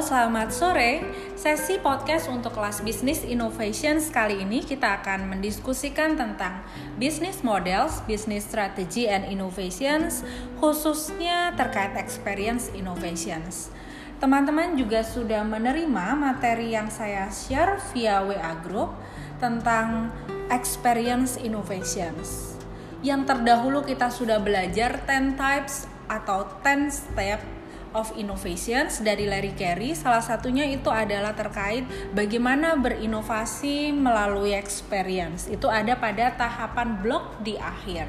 Selamat sore. Sesi podcast untuk kelas bisnis innovations kali ini kita akan mendiskusikan tentang business models, business strategy and innovations, khususnya terkait experience innovations. Teman-teman juga sudah menerima materi yang saya share via WA group tentang experience innovations. Yang terdahulu kita sudah belajar 10 types atau 10 step of Innovations dari Larry Carey. Salah satunya itu adalah terkait bagaimana berinovasi melalui experience. Itu ada pada tahapan blok di akhir.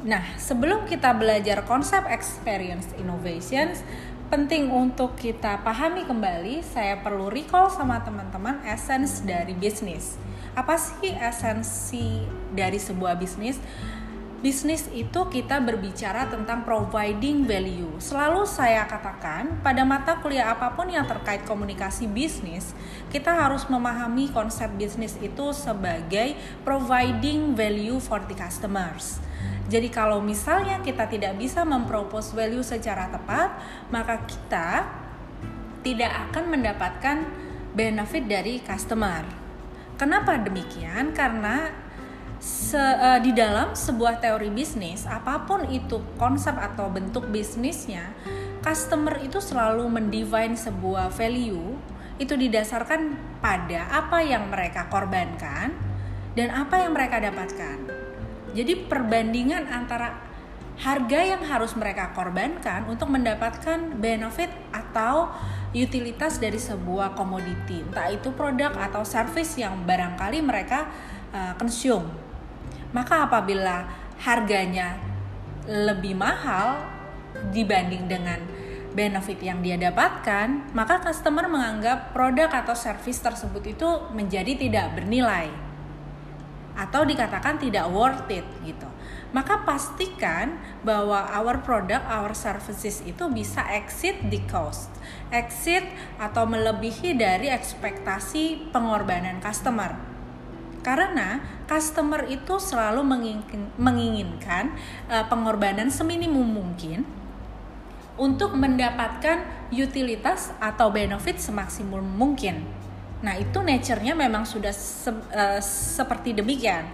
Nah, sebelum kita belajar konsep experience innovations, penting untuk kita pahami kembali, saya perlu recall sama teman-teman essence dari bisnis. Apa sih esensi dari sebuah bisnis? Bisnis itu kita berbicara tentang providing value. Selalu saya katakan, pada mata kuliah apa pun yang terkait komunikasi bisnis, kita harus memahami konsep bisnis itu sebagai providing value for the customers. Jadi kalau misalnya kita tidak bisa mempropose value secara tepat, maka kita tidak akan mendapatkan benefit dari customer. Kenapa demikian? Karena se, uh, di dalam sebuah teori bisnis, apa pun itu konsep atau bentuk bisnisnya, customer itu selalu mendefine sebuah value itu didasarkan pada apa yang mereka korbankan dan apa yang mereka dapatkan. Jadi perbandingan antara harga yang harus mereka korbankan untuk mendapatkan benefit atau utilitas dari sebuah komoditi, entah itu produk atau service yang barangkali mereka uh, consume maka apabila harganya lebih mahal dibanding dengan benefit yang dia dapatkan, maka customer menganggap produk atau service tersebut itu menjadi tidak bernilai atau dikatakan tidak worth it gitu. Maka pastikan bahwa our product, our services itu bisa exit the cost, exit atau melebihi dari ekspektasi pengorbanan customer karena customer itu selalu menginginkan uh, pengorbanan seminimum mungkin untuk mendapatkan utilitas atau benefit semaksimum mungkin. Nah, itu nature-nya memang sudah se uh, seperti demikian.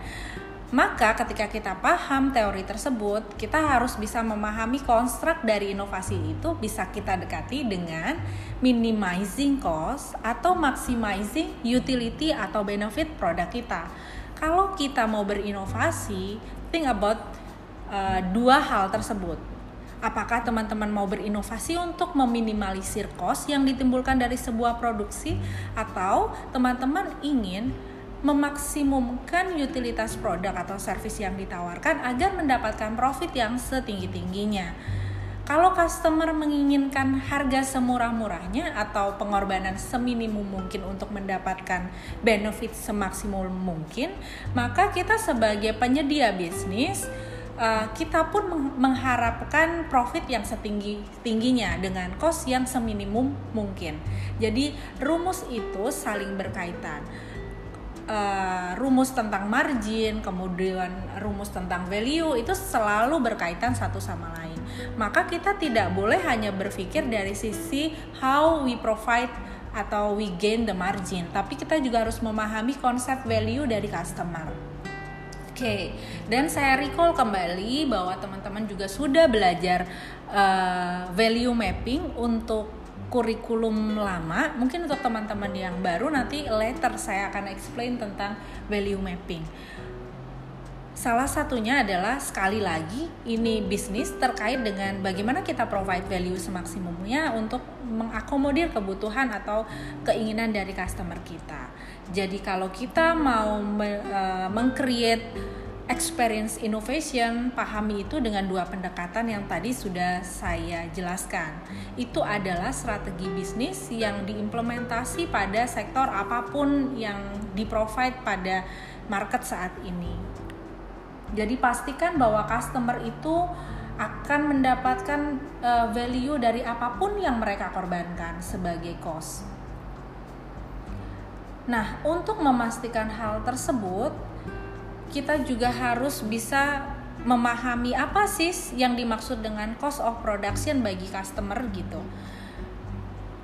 Maka ketika kita paham teori tersebut, kita harus bisa memahami konstruk dari inovasi itu bisa kita dekati dengan minimizing cost atau maximizing utility atau benefit produk kita. Kalau kita mau berinovasi, think about uh, dua hal tersebut. Apakah teman-teman mau berinovasi untuk meminimalisir cost yang ditimbulkan dari sebuah produksi atau teman-teman ingin memaksimumkan utilitas produk atau service yang ditawarkan agar mendapatkan profit yang setinggi-tingginya. Kalau customer menginginkan harga semurah-murahnya atau pengorbanan seminimum mungkin untuk mendapatkan benefit semaksimum mungkin, maka kita sebagai penyedia bisnis uh, kita pun mengharapkan profit yang setinggi tingginya dengan cost yang seminimum mungkin. Jadi rumus itu saling berkaitan uh, rumus tentang margin, kemudian rumus tentang value itu selalu berkaitan satu sama lain. Maka kita tidak boleh hanya berpikir dari sisi how we provide atau we gain the margin, tapi kita juga harus memahami konsep value dari customer. Oke, okay. dan saya recall kembali bahwa teman-teman juga sudah belajar uh, value mapping untuk kurikulum lama mungkin untuk teman-teman yang baru nanti later saya akan explain tentang value mapping. Salah satunya adalah sekali lagi ini bisnis terkait dengan bagaimana kita provide value semaksimumnya untuk mengakomodir kebutuhan atau keinginan dari customer kita. Jadi kalau kita mau uh, mengcreate experience innovation, pahami itu dengan dua pendekatan yang tadi sudah saya jelaskan. Itu adalah strategi bisnis yang diimplementasi pada sektor apa pun yang di-provide pada market saat ini. Jadi pastikan bahwa customer itu akan mendapatkan uh, value dari apa pun yang mereka korbankan sebagai cost. Nah, untuk memastikan hal tersebut, kita juga harus bisa memahami apa sih yang dimaksud dengan cost of production bagi customer gitu.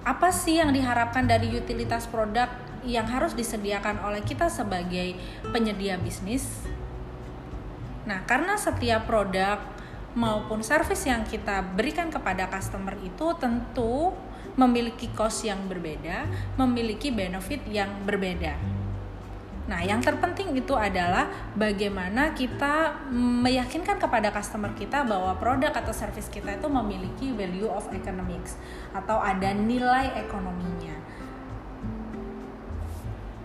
apa sih yang diharapkan dari utilitas produk yang harus disediakan oleh kita sebagai penyedia bisnis. Nah, karena setiap produk maupun service yang kita berikan kepada customer itu tentu memiliki cost yang berbeda, memiliki benefit yang berbeda. Nah, yang terpenting itu adalah bagaimana kita meyakinkan kepada customer kita bahwa produk atau service kita itu memiliki value of economics atau ada nilai ekonominya.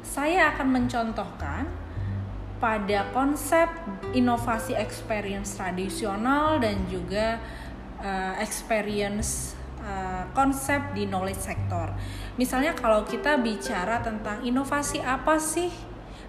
Saya akan mencontohkan pada konsep inovasi experience tradisional dan juga uh, experience uh, konsep di knowledge sector. Misalnya kalau kita bicara tentang inovasi apa sih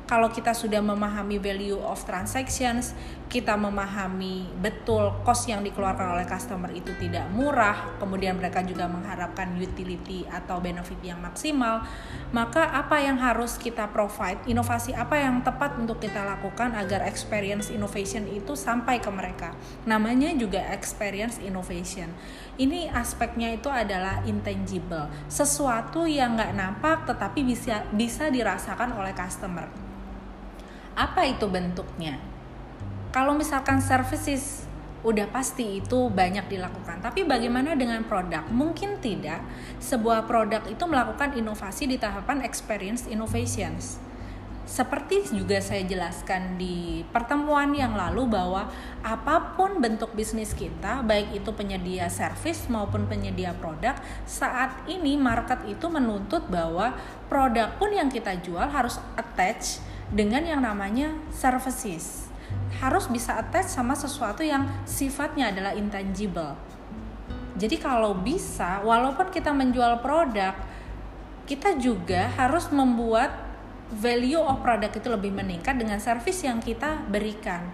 kalau kita sudah memahami value of transactions, kita memahami betul cost yang dikeluarkan oleh customer itu tidak murah, kemudian mereka juga mengharapkan utility atau benefit yang maksimal, maka apa yang harus kita provide, inovasi apa yang tepat untuk kita lakukan agar experience innovation itu sampai ke mereka. Namanya juga experience innovation. Ini aspeknya itu adalah intangible, sesuatu yang nggak nampak tetapi bisa bisa dirasakan oleh customer apa itu bentuknya kalau misalkan services udah pasti itu banyak dilakukan. Tapi bagaimana dengan produk? Mungkin tidak sebuah produk itu melakukan inovasi di tahapan experience innovations. Seperti juga saya jelaskan di pertemuan yang lalu bahwa apa pun bentuk bisnis kita, baik itu penyedia service maupun penyedia produk, saat ini market itu menuntut bahwa produk pun yang kita jual harus attach dengan yang namanya services harus bisa attach sama sesuatu yang sifatnya adalah intangible. Jadi kalau bisa, walaupun kita menjual produk, kita juga harus membuat value of product itu lebih meningkat dengan service yang kita berikan.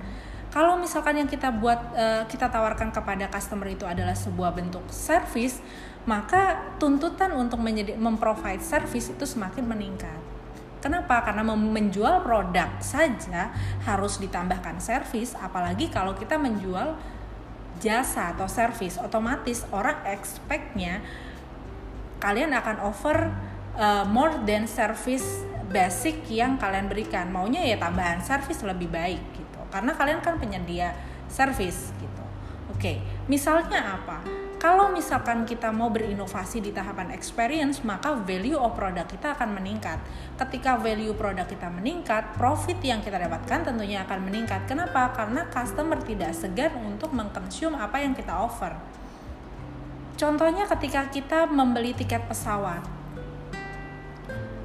Kalau misalkan yang kita buat eh, kita tawarkan kepada customer itu adalah sebuah bentuk service, maka tuntutan untuk menjadi memprovide service itu semakin meningkat. Kenapa? Karena menjual produk saja harus ditambahkan servis, apalagi kalau kita menjual jasa atau servis, otomatis orang expectnya kalian akan offer uh, more than service basic yang kalian berikan. Maunya ya tambahan servis lebih baik gitu. Karena kalian kan penyedia servis gitu. Oke, misalnya apa? Kalau misalkan kita mau berinovasi di tahapan experience, maka value of produk kita akan meningkat. Ketika value produk kita meningkat, profit yang kita dapatkan tentunya akan meningkat. Kenapa? Karena customer tidak segan untuk mengkonsum apa yang kita offer. Contohnya ketika kita membeli tiket pesawat,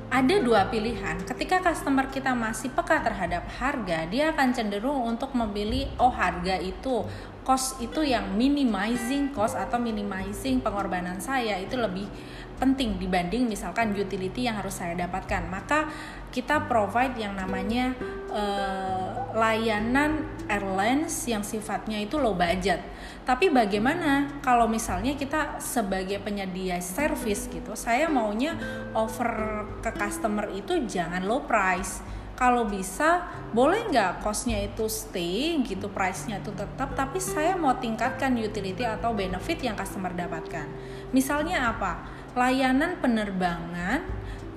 ada dua pilihan. Ketika customer kita masih peka terhadap harga, dia akan cenderung untuk memilih oh harga itu cost itu yang minimizing cost atau minimizing pengorbanan saya itu lebih penting dibanding misalkan utility yang harus saya dapatkan. Maka kita provide yang namanya uh, layanan airlines yang sifatnya itu low budget. Tapi bagaimana kalau misalnya kita sebagai penyedia service gitu saya maunya offer ke customer itu jangan low price. Kalau bisa boleh nggak costnya itu stay gitu price-nya itu tetap tapi saya mau tingkatkan utility atau benefit yang customer dapatkan. Misalnya apa layanan penerbangan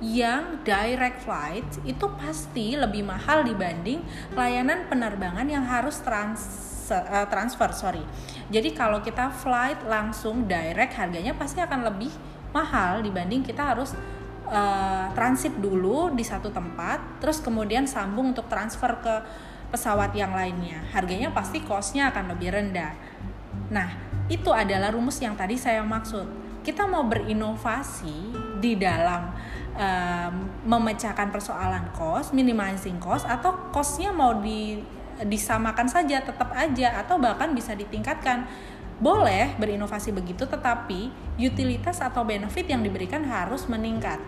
yang direct flight itu pasti lebih mahal dibanding layanan penerbangan yang harus trans uh, transfer sorry jadi kalau kita flight langsung direct harganya pasti akan lebih mahal dibanding kita harus uh, transit dulu di satu tempat, terus kemudian sambung untuk transfer ke pesawat yang lainnya. Harganya pasti costnya akan lebih rendah. Nah, itu adalah rumus yang tadi saya maksud. Kita mau berinovasi di dalam um, memecahkan persoalan cost, minimizing cost, atau costnya mau di disamakan saja, tetap aja, atau bahkan bisa ditingkatkan boleh berinovasi begitu, tetapi utilitas atau benefit yang diberikan harus meningkat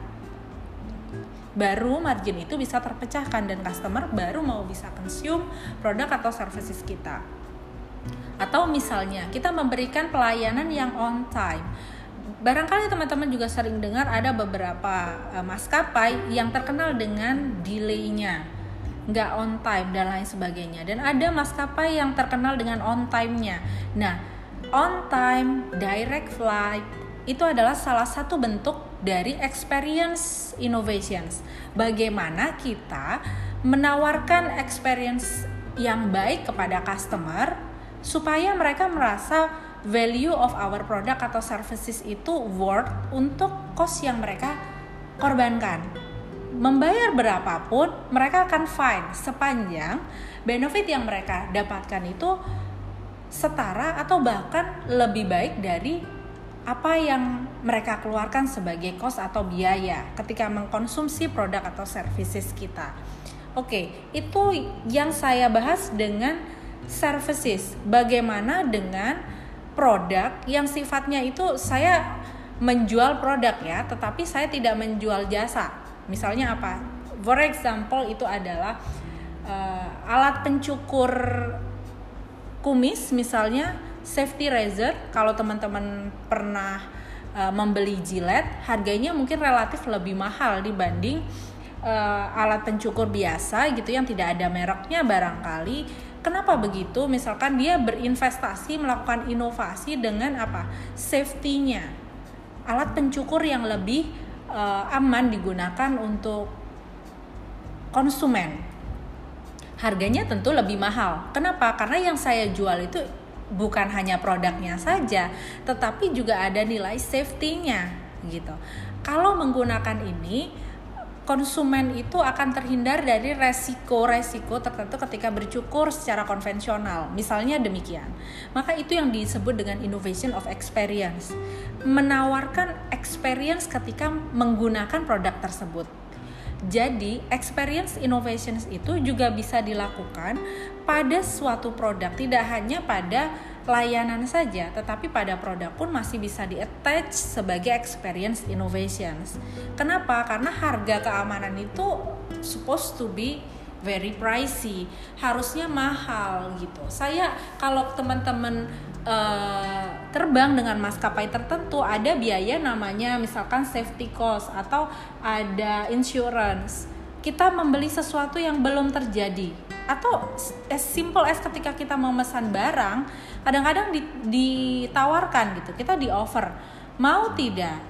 baru margin itu bisa terpecahkan dan customer baru mau bisa consume produk atau services kita. Atau misalnya kita memberikan pelayanan yang on time. Barangkali teman-teman juga sering dengar ada beberapa uh, maskapai yang terkenal dengan delaynya, nggak on time dan lain sebagainya. Dan ada maskapai yang terkenal dengan on time-nya. Nah, on time, direct flight itu adalah salah satu bentuk dari experience innovations. Bagaimana kita menawarkan experience yang baik kepada customer supaya mereka merasa value of our product atau services itu worth untuk cost yang mereka korbankan. Membayar berapapun mereka akan fine sepanjang benefit yang mereka dapatkan itu setara atau bahkan lebih baik dari apa yang mereka keluarkan sebagai cost atau biaya ketika mengkonsumsi produk atau services kita. Oke, itu yang saya bahas dengan services. Bagaimana dengan produk yang sifatnya itu saya menjual produk ya, tetapi saya tidak menjual jasa. Misalnya apa? For example itu adalah uh, alat pencukur kumis misalnya safety razor kalau teman-teman pernah uh, membeli jilet harganya mungkin relatif lebih mahal dibanding uh, alat pencukur biasa gitu yang tidak ada mereknya barangkali kenapa begitu? Misalkan dia berinvestasi melakukan inovasi dengan apa? Safety-nya. Alat pencukur yang lebih uh, aman digunakan untuk konsumen. Harganya tentu lebih mahal. Kenapa? Karena yang saya jual itu bukan hanya produknya saja, tetapi juga ada nilai safety-nya gitu. Kalau menggunakan ini, konsumen itu akan terhindar dari resiko-resiko tertentu ketika bercukur secara konvensional. Misalnya demikian. Maka itu yang disebut dengan innovation of experience. Menawarkan experience ketika menggunakan produk tersebut. Jadi, experience innovations itu juga bisa dilakukan pada suatu produk, tidak hanya pada layanan saja, tetapi pada produk pun masih bisa di-attach sebagai experience innovations. Kenapa? Karena harga keamanan itu supposed to be very pricey, harusnya mahal gitu. Saya kalau teman-teman uh, terbang dengan maskapai tertentu ada biaya namanya misalkan safety cost atau ada insurance. Kita membeli sesuatu yang belum terjadi atau as simple as ketika kita memesan barang kadang-kadang ditawarkan gitu kita di offer mau tidak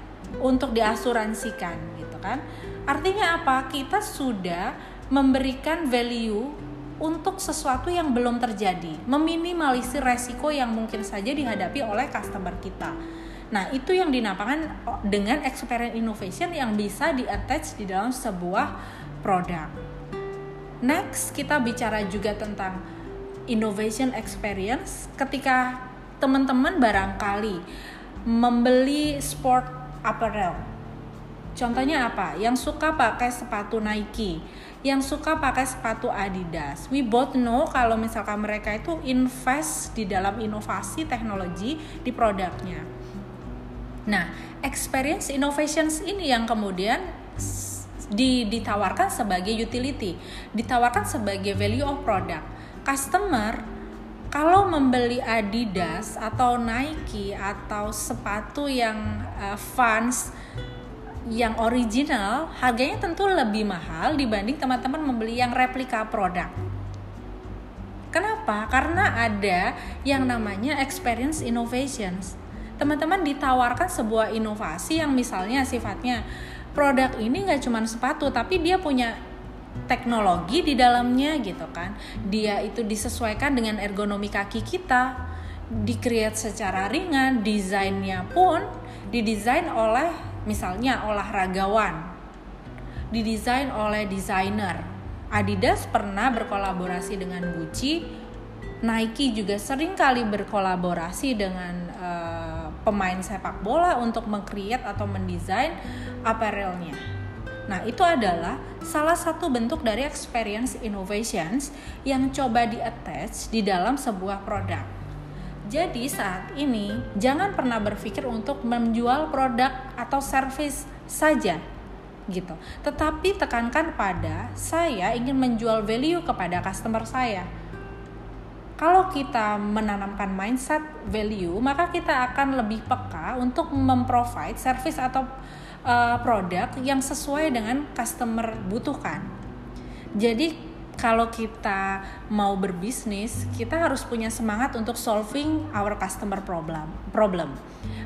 untuk diasuransikan gitu kan artinya apa kita sudah memberikan value untuk sesuatu yang belum terjadi, meminimalisir resiko yang mungkin saja dihadapi oleh customer kita. Nah, itu yang dinamakan dengan experience innovation yang bisa di-attach di dalam sebuah produk. Next, kita bicara juga tentang innovation experience ketika teman-teman barangkali membeli sport apparel. Contohnya apa? Yang suka pakai sepatu Nike yang suka pakai sepatu Adidas. We both know kalau misalkan mereka itu invest di dalam inovasi teknologi di produknya. Nah, experience innovations ini yang kemudian ditawarkan sebagai utility, ditawarkan sebagai value of product. Customer kalau membeli Adidas atau Nike atau sepatu yang uh, fans yang original harganya tentu lebih mahal dibanding teman-teman membeli yang replika produk. Kenapa? Karena ada yang namanya experience innovations. Teman-teman ditawarkan sebuah inovasi yang misalnya sifatnya produk ini nggak cuma sepatu tapi dia punya teknologi di dalamnya gitu kan. Dia itu disesuaikan dengan ergonomi kaki kita, dikreat secara ringan, desainnya pun didesain oleh misalnya olahragawan didesain oleh desainer Adidas pernah berkolaborasi dengan Gucci Nike juga sering kali berkolaborasi dengan uh, pemain sepak bola untuk mengcreate atau mendesain apparelnya. Nah, itu adalah salah satu bentuk dari experience innovations yang coba di-attach di dalam sebuah produk. Jadi saat ini jangan pernah berpikir untuk menjual produk atau service saja gitu. Tetapi tekankan pada saya ingin menjual value kepada customer saya. Kalau kita menanamkan mindset value, maka kita akan lebih peka untuk memprovide service atau uh, produk yang sesuai dengan customer butuhkan. Jadi kalau kita mau berbisnis, kita harus punya semangat untuk solving our customer problem. Problem.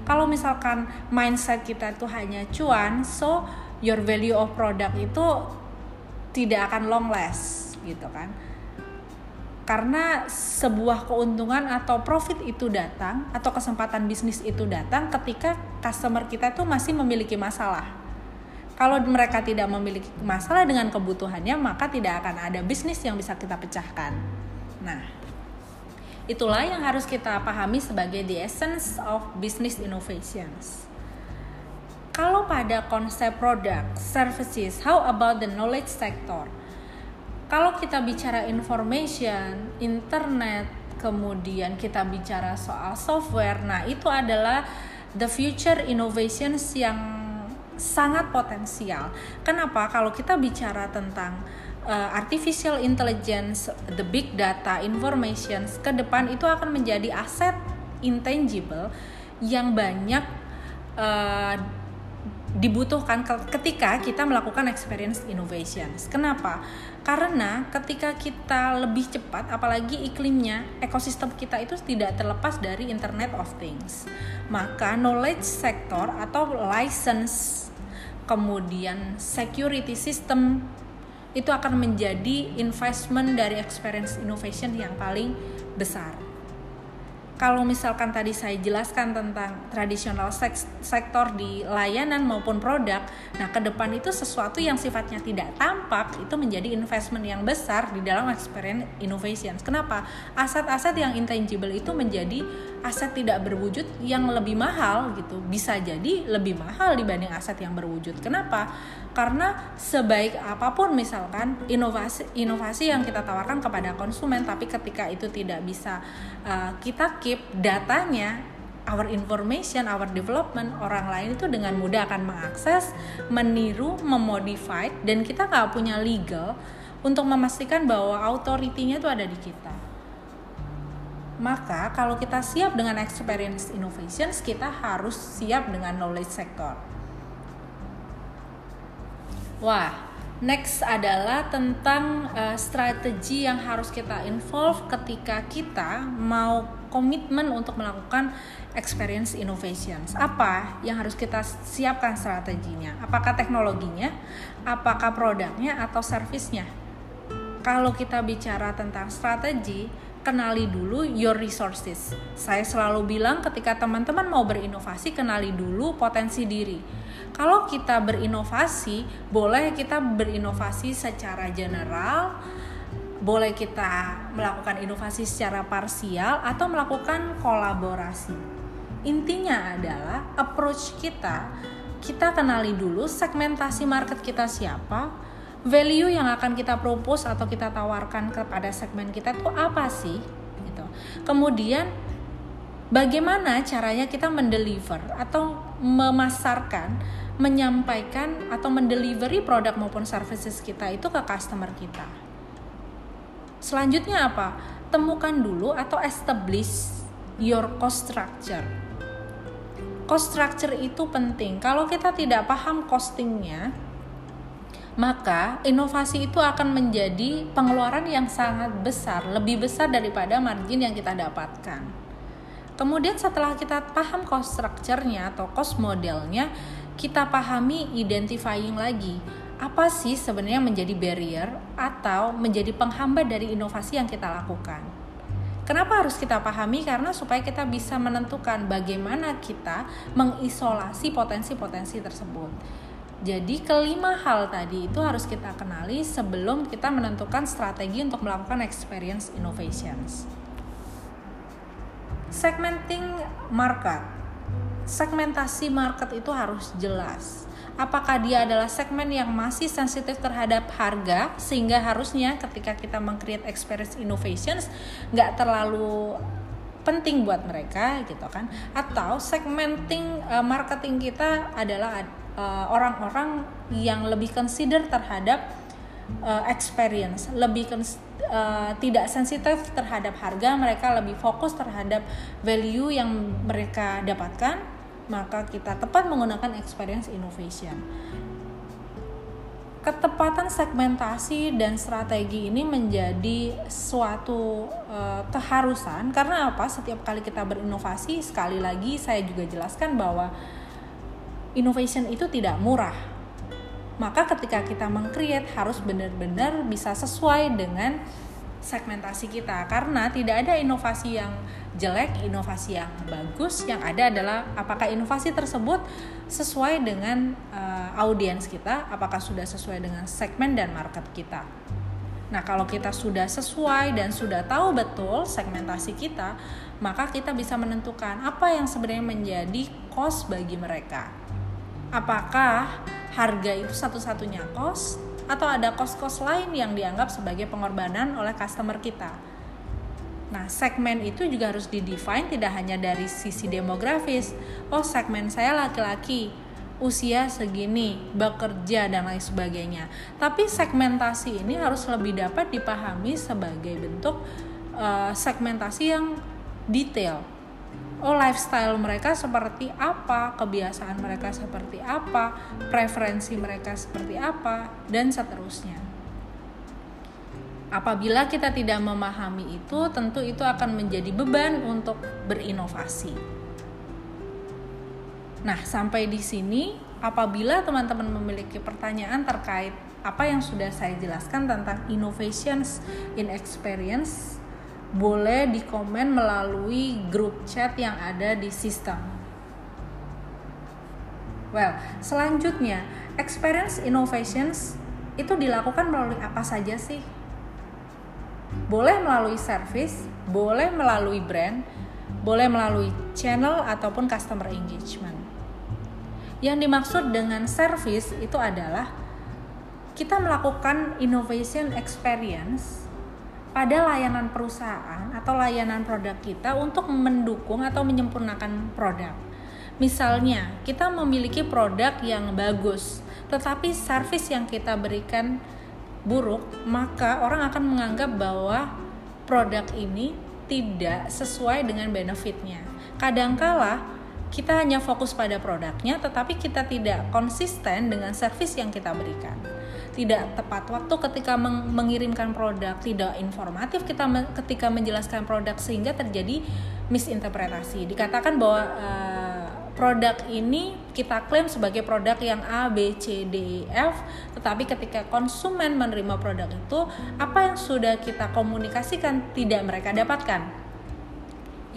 Kalau misalkan mindset kita itu hanya cuan, so your value of product itu tidak akan long last gitu kan. Karena sebuah keuntungan atau profit itu datang atau kesempatan bisnis itu datang ketika customer kita itu masih memiliki masalah kalau mereka tidak memiliki masalah dengan kebutuhannya, maka tidak akan ada bisnis yang bisa kita pecahkan. Nah, itulah yang harus kita pahami sebagai the essence of business innovations. Kalau pada konsep product, services, how about the knowledge sector? Kalau kita bicara information, internet, kemudian kita bicara soal software, nah itu adalah the future innovations yang sangat potensial. Kenapa? Kalau kita bicara tentang uh, artificial intelligence, the big data, information ke depan itu akan menjadi aset intangible yang banyak uh, dibutuhkan ketika kita melakukan experience innovations. Kenapa? Karena ketika kita lebih cepat, apalagi iklimnya, ekosistem kita itu tidak terlepas dari Internet of Things. Maka knowledge sector atau license kemudian security system itu akan menjadi investment dari experience innovation yang paling besar kalau misalkan tadi saya jelaskan tentang tradisional sektor di layanan maupun produk, nah ke depan itu sesuatu yang sifatnya tidak tampak itu menjadi investment yang besar di dalam experience innovation. Kenapa? Aset-aset yang intangible itu menjadi aset tidak berwujud yang lebih mahal gitu. Bisa jadi lebih mahal dibanding aset yang berwujud. Kenapa? Karena sebaik apa pun misalkan inovasi inovasi yang kita tawarkan kepada konsumen tapi ketika itu tidak bisa uh, kita keep datanya our information, our development, orang lain itu dengan mudah akan mengakses, meniru, memodify, dan kita nggak punya legal untuk memastikan bahwa autoritinya itu ada di kita. Maka kalau kita siap dengan experience innovations, kita harus siap dengan knowledge sector. Wah, Next adalah tentang uh, strategi yang harus kita involve ketika kita mau komitmen untuk melakukan experience innovations. Apa yang harus kita siapkan strateginya? Apakah teknologinya, apakah produknya atau servisnya? Kalau kita bicara tentang strategi, kenali dulu your resources. Saya selalu bilang ketika teman-teman mau berinovasi, kenali dulu potensi diri kalau kita berinovasi, boleh kita berinovasi secara general, boleh kita melakukan inovasi secara parsial atau melakukan kolaborasi. Intinya adalah approach kita, kita kenali dulu segmentasi market kita siapa, value yang akan kita propose atau kita tawarkan kepada segmen kita itu apa sih gitu. Kemudian bagaimana caranya kita mendeliver atau memasarkan menyampaikan atau mendelivery produk maupun services kita itu ke customer kita. Selanjutnya apa? Temukan dulu atau establish your cost structure. Cost structure itu penting. Kalau kita tidak paham costingnya, maka inovasi itu akan menjadi pengeluaran yang sangat besar, lebih besar daripada margin yang kita dapatkan. Kemudian setelah kita paham cost structure-nya atau cost modelnya, kita pahami identifying lagi apa sih sebenarnya menjadi barrier atau menjadi penghambat dari inovasi yang kita lakukan. Kenapa harus kita pahami? Karena supaya kita bisa menentukan bagaimana kita mengisolasi potensi-potensi tersebut. Jadi kelima hal tadi itu harus kita kenali sebelum kita menentukan strategi untuk melakukan experience innovations. Segmenting market segmentasi market itu harus jelas. Apakah dia adalah segmen yang masih sensitif terhadap harga sehingga harusnya ketika kita meng-create experience innovations nggak terlalu penting buat mereka gitu kan atau segmenting uh, marketing kita adalah eh, orang-orang uh, yang lebih consider terhadap uh, experience lebih uh, tidak sensitif terhadap harga mereka lebih fokus terhadap value yang mereka dapatkan maka kita tepat menggunakan experience innovation. ketepatan segmentasi dan strategi ini menjadi suatu uh, keharusan karena apa? Setiap kali kita berinovasi, sekali lagi saya juga jelaskan bahwa innovation itu tidak murah. Maka ketika kita mengcreate harus benar-benar bisa sesuai dengan segmentasi kita karena tidak ada inovasi yang jelek, inovasi yang bagus. Yang ada adalah apakah inovasi tersebut sesuai dengan uh, audiens kita, apakah sudah sesuai dengan segmen dan market kita. Nah, kalau kita sudah sesuai dan sudah tahu betul segmentasi kita, maka kita bisa menentukan apa yang sebenarnya menjadi cost bagi mereka. Apakah harga itu satu-satunya cost atau ada kos-kos lain yang dianggap sebagai pengorbanan oleh customer kita. Nah, segmen itu juga harus didefine tidak hanya dari sisi demografis. Oh, segmen saya laki-laki, usia segini, bekerja dan lain sebagainya. Tapi segmentasi ini harus lebih dapat dipahami sebagai bentuk uh, segmentasi yang detail oh lifestyle mereka seperti apa, kebiasaan mereka seperti apa, preferensi mereka seperti apa, dan seterusnya. Apabila kita tidak memahami itu, tentu itu akan menjadi beban untuk berinovasi. Nah, sampai di sini, apabila teman-teman memiliki pertanyaan terkait apa yang sudah saya jelaskan tentang innovations in experience, boleh dikomen melalui grup chat yang ada di sistem. Well, selanjutnya, experience innovations itu dilakukan melalui apa saja sih? Boleh melalui service, boleh melalui brand, boleh melalui channel ataupun customer engagement. Yang dimaksud dengan service itu adalah kita melakukan innovation experience pada layanan perusahaan atau layanan produk kita untuk mendukung atau menyempurnakan produk. Misalnya, kita memiliki produk yang bagus, tetapi service yang kita berikan buruk, maka orang akan menganggap bahwa produk ini tidak sesuai dengan benefitnya. Kadangkala kita hanya fokus pada produknya, tetapi kita tidak konsisten dengan service yang kita berikan tidak tepat waktu ketika meng mengirimkan produk, tidak informatif kita me ketika menjelaskan produk sehingga terjadi misinterpretasi. Dikatakan bahwa uh, produk ini kita klaim sebagai produk yang A, B, C, D, E, F, tetapi ketika konsumen menerima produk itu, apa yang sudah kita komunikasikan tidak mereka dapatkan.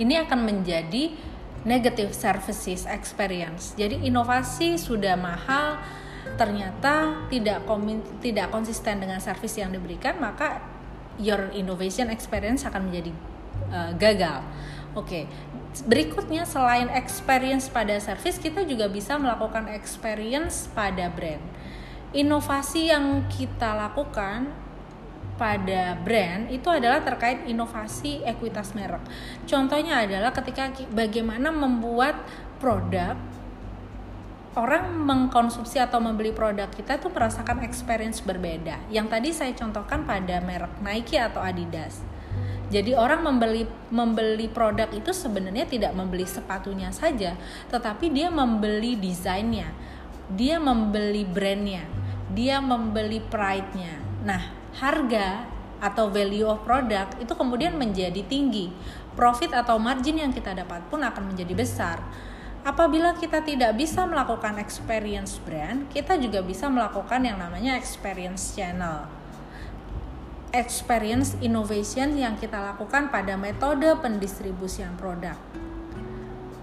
Ini akan menjadi negative services experience. Jadi inovasi sudah mahal, ternyata tidak komin, tidak konsisten dengan service yang diberikan maka your innovation experience akan menjadi uh, gagal. Oke. Okay. Berikutnya selain experience pada service kita juga bisa melakukan experience pada brand. Inovasi yang kita lakukan pada brand itu adalah terkait inovasi ekuitas merek. Contohnya adalah ketika bagaimana membuat produk orang mengkonsumsi atau membeli produk kita tuh merasakan experience berbeda. Yang tadi saya contohkan pada merek Nike atau Adidas. Jadi orang membeli membeli produk itu sebenarnya tidak membeli sepatunya saja, tetapi dia membeli desainnya, dia membeli brandnya, dia membeli pride-nya. Nah, harga atau value of product itu kemudian menjadi tinggi. Profit atau margin yang kita dapat pun akan menjadi besar Apabila kita tidak bisa melakukan experience brand, kita juga bisa melakukan yang namanya experience channel. Experience innovation yang kita lakukan pada metode pendistribusian produk.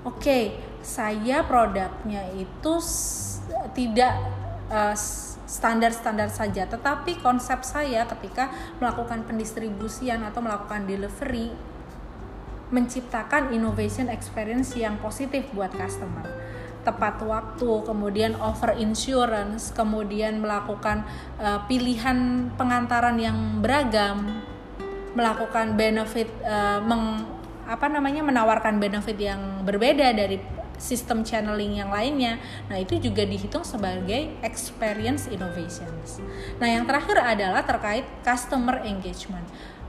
Oke, saya produknya itu tidak uh, standar-standar saja, tetapi konsep saya ketika melakukan pendistribusian atau melakukan delivery menciptakan innovation experience yang positif buat customer tepat waktu, kemudian offer insurance, kemudian melakukan uh, pilihan pengantaran yang beragam, melakukan benefit uh, meng, apa namanya menawarkan benefit yang berbeda dari sistem channeling yang lainnya. Nah, itu juga dihitung sebagai experience innovations. Nah, yang terakhir adalah terkait customer engagement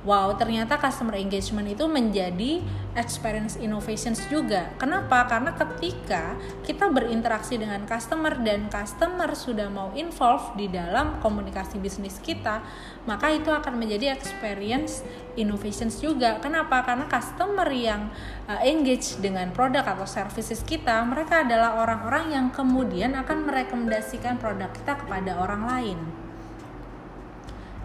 wow ternyata customer engagement itu menjadi experience innovations juga. Kenapa? Karena ketika kita berinteraksi dengan customer dan customer sudah mau involve di dalam komunikasi bisnis kita, maka itu akan menjadi experience innovations juga. Kenapa? Karena customer yang uh, engage dengan produk atau services kita, mereka adalah orang-orang yang kemudian akan merekomendasikan produk kita kepada orang lain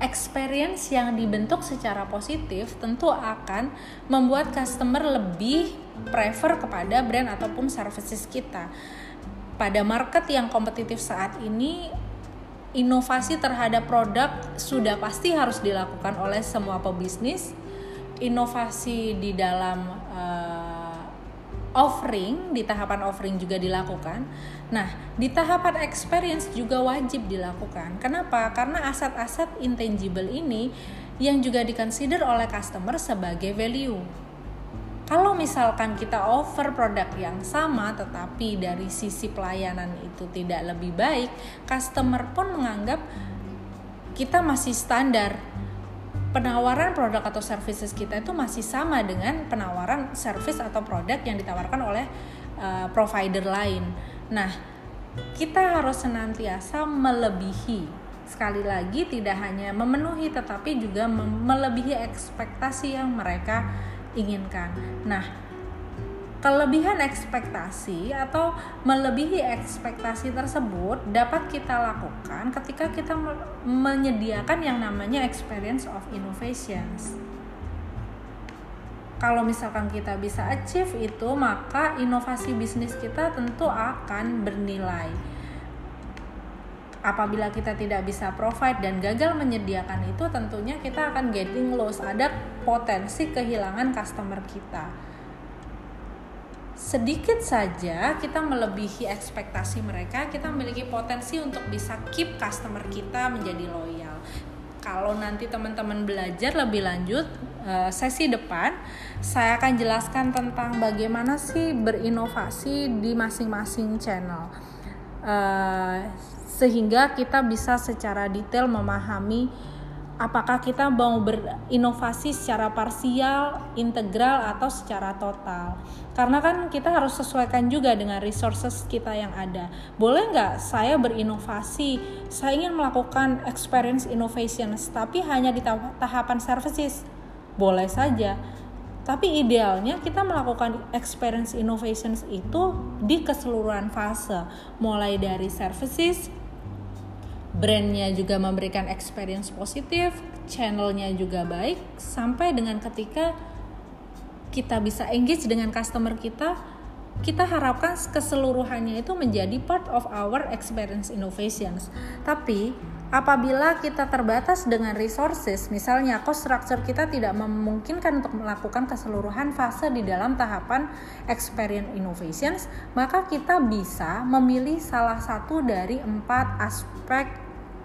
experience yang dibentuk secara positif tentu akan membuat customer lebih prefer kepada brand ataupun services kita. Pada market yang kompetitif saat ini, inovasi terhadap produk sudah pasti harus dilakukan oleh semua pebisnis. Inovasi di dalam uh, offering, di tahapan offering juga dilakukan Nah, di tahapan experience juga wajib dilakukan. Kenapa? Karena aset-aset intangible ini yang juga dikonsider oleh customer sebagai value. Kalau misalkan kita offer produk yang sama tetapi dari sisi pelayanan itu tidak lebih baik, customer pun menganggap kita masih standar. Penawaran produk atau services kita itu masih sama dengan penawaran service atau produk yang ditawarkan oleh uh, provider lain Nah, kita harus senantiasa melebihi. Sekali lagi tidak hanya memenuhi tetapi juga melebihi ekspektasi yang mereka inginkan. Nah, kelebihan ekspektasi atau melebihi ekspektasi tersebut dapat kita lakukan ketika kita menyediakan yang namanya experience of innovations. Kalau misalkan kita bisa achieve itu maka inovasi bisnis kita tentu akan bernilai. Apabila kita tidak bisa provide dan gagal menyediakan itu tentunya kita akan getting loss ada potensi kehilangan customer kita sedikit saja kita melebihi ekspektasi mereka kita memiliki potensi untuk bisa keep customer kita menjadi loyal. Kalau nanti teman-teman belajar lebih lanjut uh, sesi depan saya akan jelaskan tentang bagaimana sih berinovasi di masing-masing channel. Uh, sehingga kita bisa secara detail memahami apakah kita mau berinovasi secara parsial, integral atau secara total. Karena kan kita harus sesuaikan juga dengan resources kita yang ada. Boleh nggak saya berinovasi, saya ingin melakukan experience innovations, tapi hanya di tahapan services? Boleh saja. Tapi idealnya kita melakukan experience innovations itu di keseluruhan fase, mulai dari services, brandnya juga memberikan experience positif, channelnya juga baik, sampai dengan ketika kita bisa engage dengan customer kita, kita harapkan keseluruhannya itu menjadi part of our experience innovations. Tapi apabila kita terbatas dengan resources, misalnya cost structure kita tidak memungkinkan untuk melakukan keseluruhan fase di dalam tahapan experience innovations, maka kita bisa memilih salah satu dari empat aspek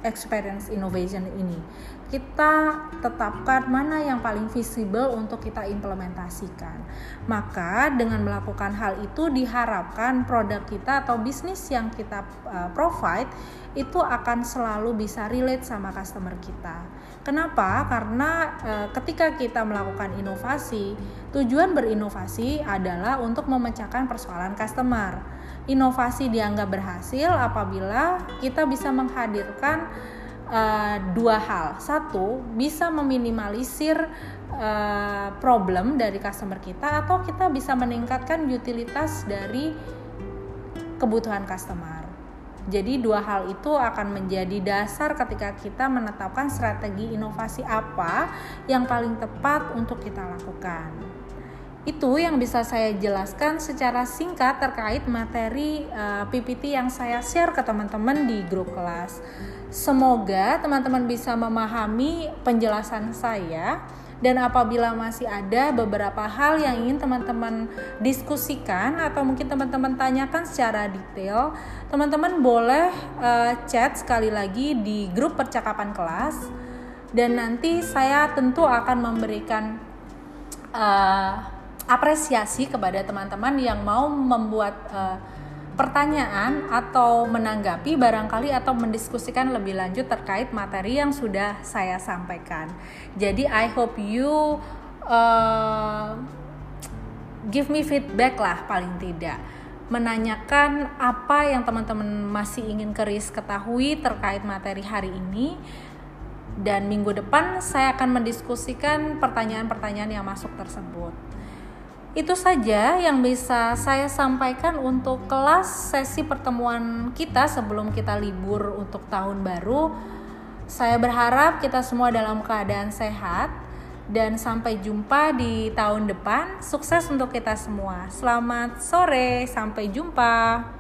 experience innovation ini. Kita tetapkan mana yang paling visible untuk kita implementasikan. Maka dengan melakukan hal itu diharapkan produk kita atau bisnis yang kita uh, provide itu akan selalu bisa relate sama customer kita. Kenapa? Karena e, ketika kita melakukan inovasi, tujuan berinovasi adalah untuk memecahkan persoalan customer inovasi dianggap berhasil apabila kita bisa menghadirkan uh, dua hal. Satu, bisa meminimalisir uh, problem dari customer kita atau kita bisa meningkatkan utilitas dari kebutuhan customer. Jadi dua hal itu akan menjadi dasar ketika kita menetapkan strategi inovasi apa yang paling tepat untuk kita lakukan. Itu yang bisa saya jelaskan secara singkat terkait materi uh, eh, PPT yang saya share ke teman-teman di grup kelas. Semoga teman-teman bisa memahami penjelasan saya. Dan apabila masih ada beberapa hal yang ingin teman-teman diskusikan atau mungkin teman-teman tanyakan secara detail, teman-teman boleh uh, chat sekali lagi di grup percakapan kelas. Dan nanti saya tentu akan memberikan uh, apresiasi kepada teman-teman yang mau membuat uh, pertanyaan atau menanggapi barangkali atau mendiskusikan lebih lanjut terkait materi yang sudah saya sampaikan. Jadi I hope you uh, give me feedback lah paling tidak menanyakan apa yang teman-teman masih ingin keris ketahui terkait materi hari ini dan minggu depan saya akan mendiskusikan pertanyaan-pertanyaan yang masuk tersebut. Itu saja yang bisa saya sampaikan untuk kelas sesi pertemuan kita sebelum kita libur untuk tahun baru. Saya berharap kita semua dalam keadaan sehat dan sampai jumpa di tahun depan. Sukses untuk kita semua. Selamat sore, sampai jumpa.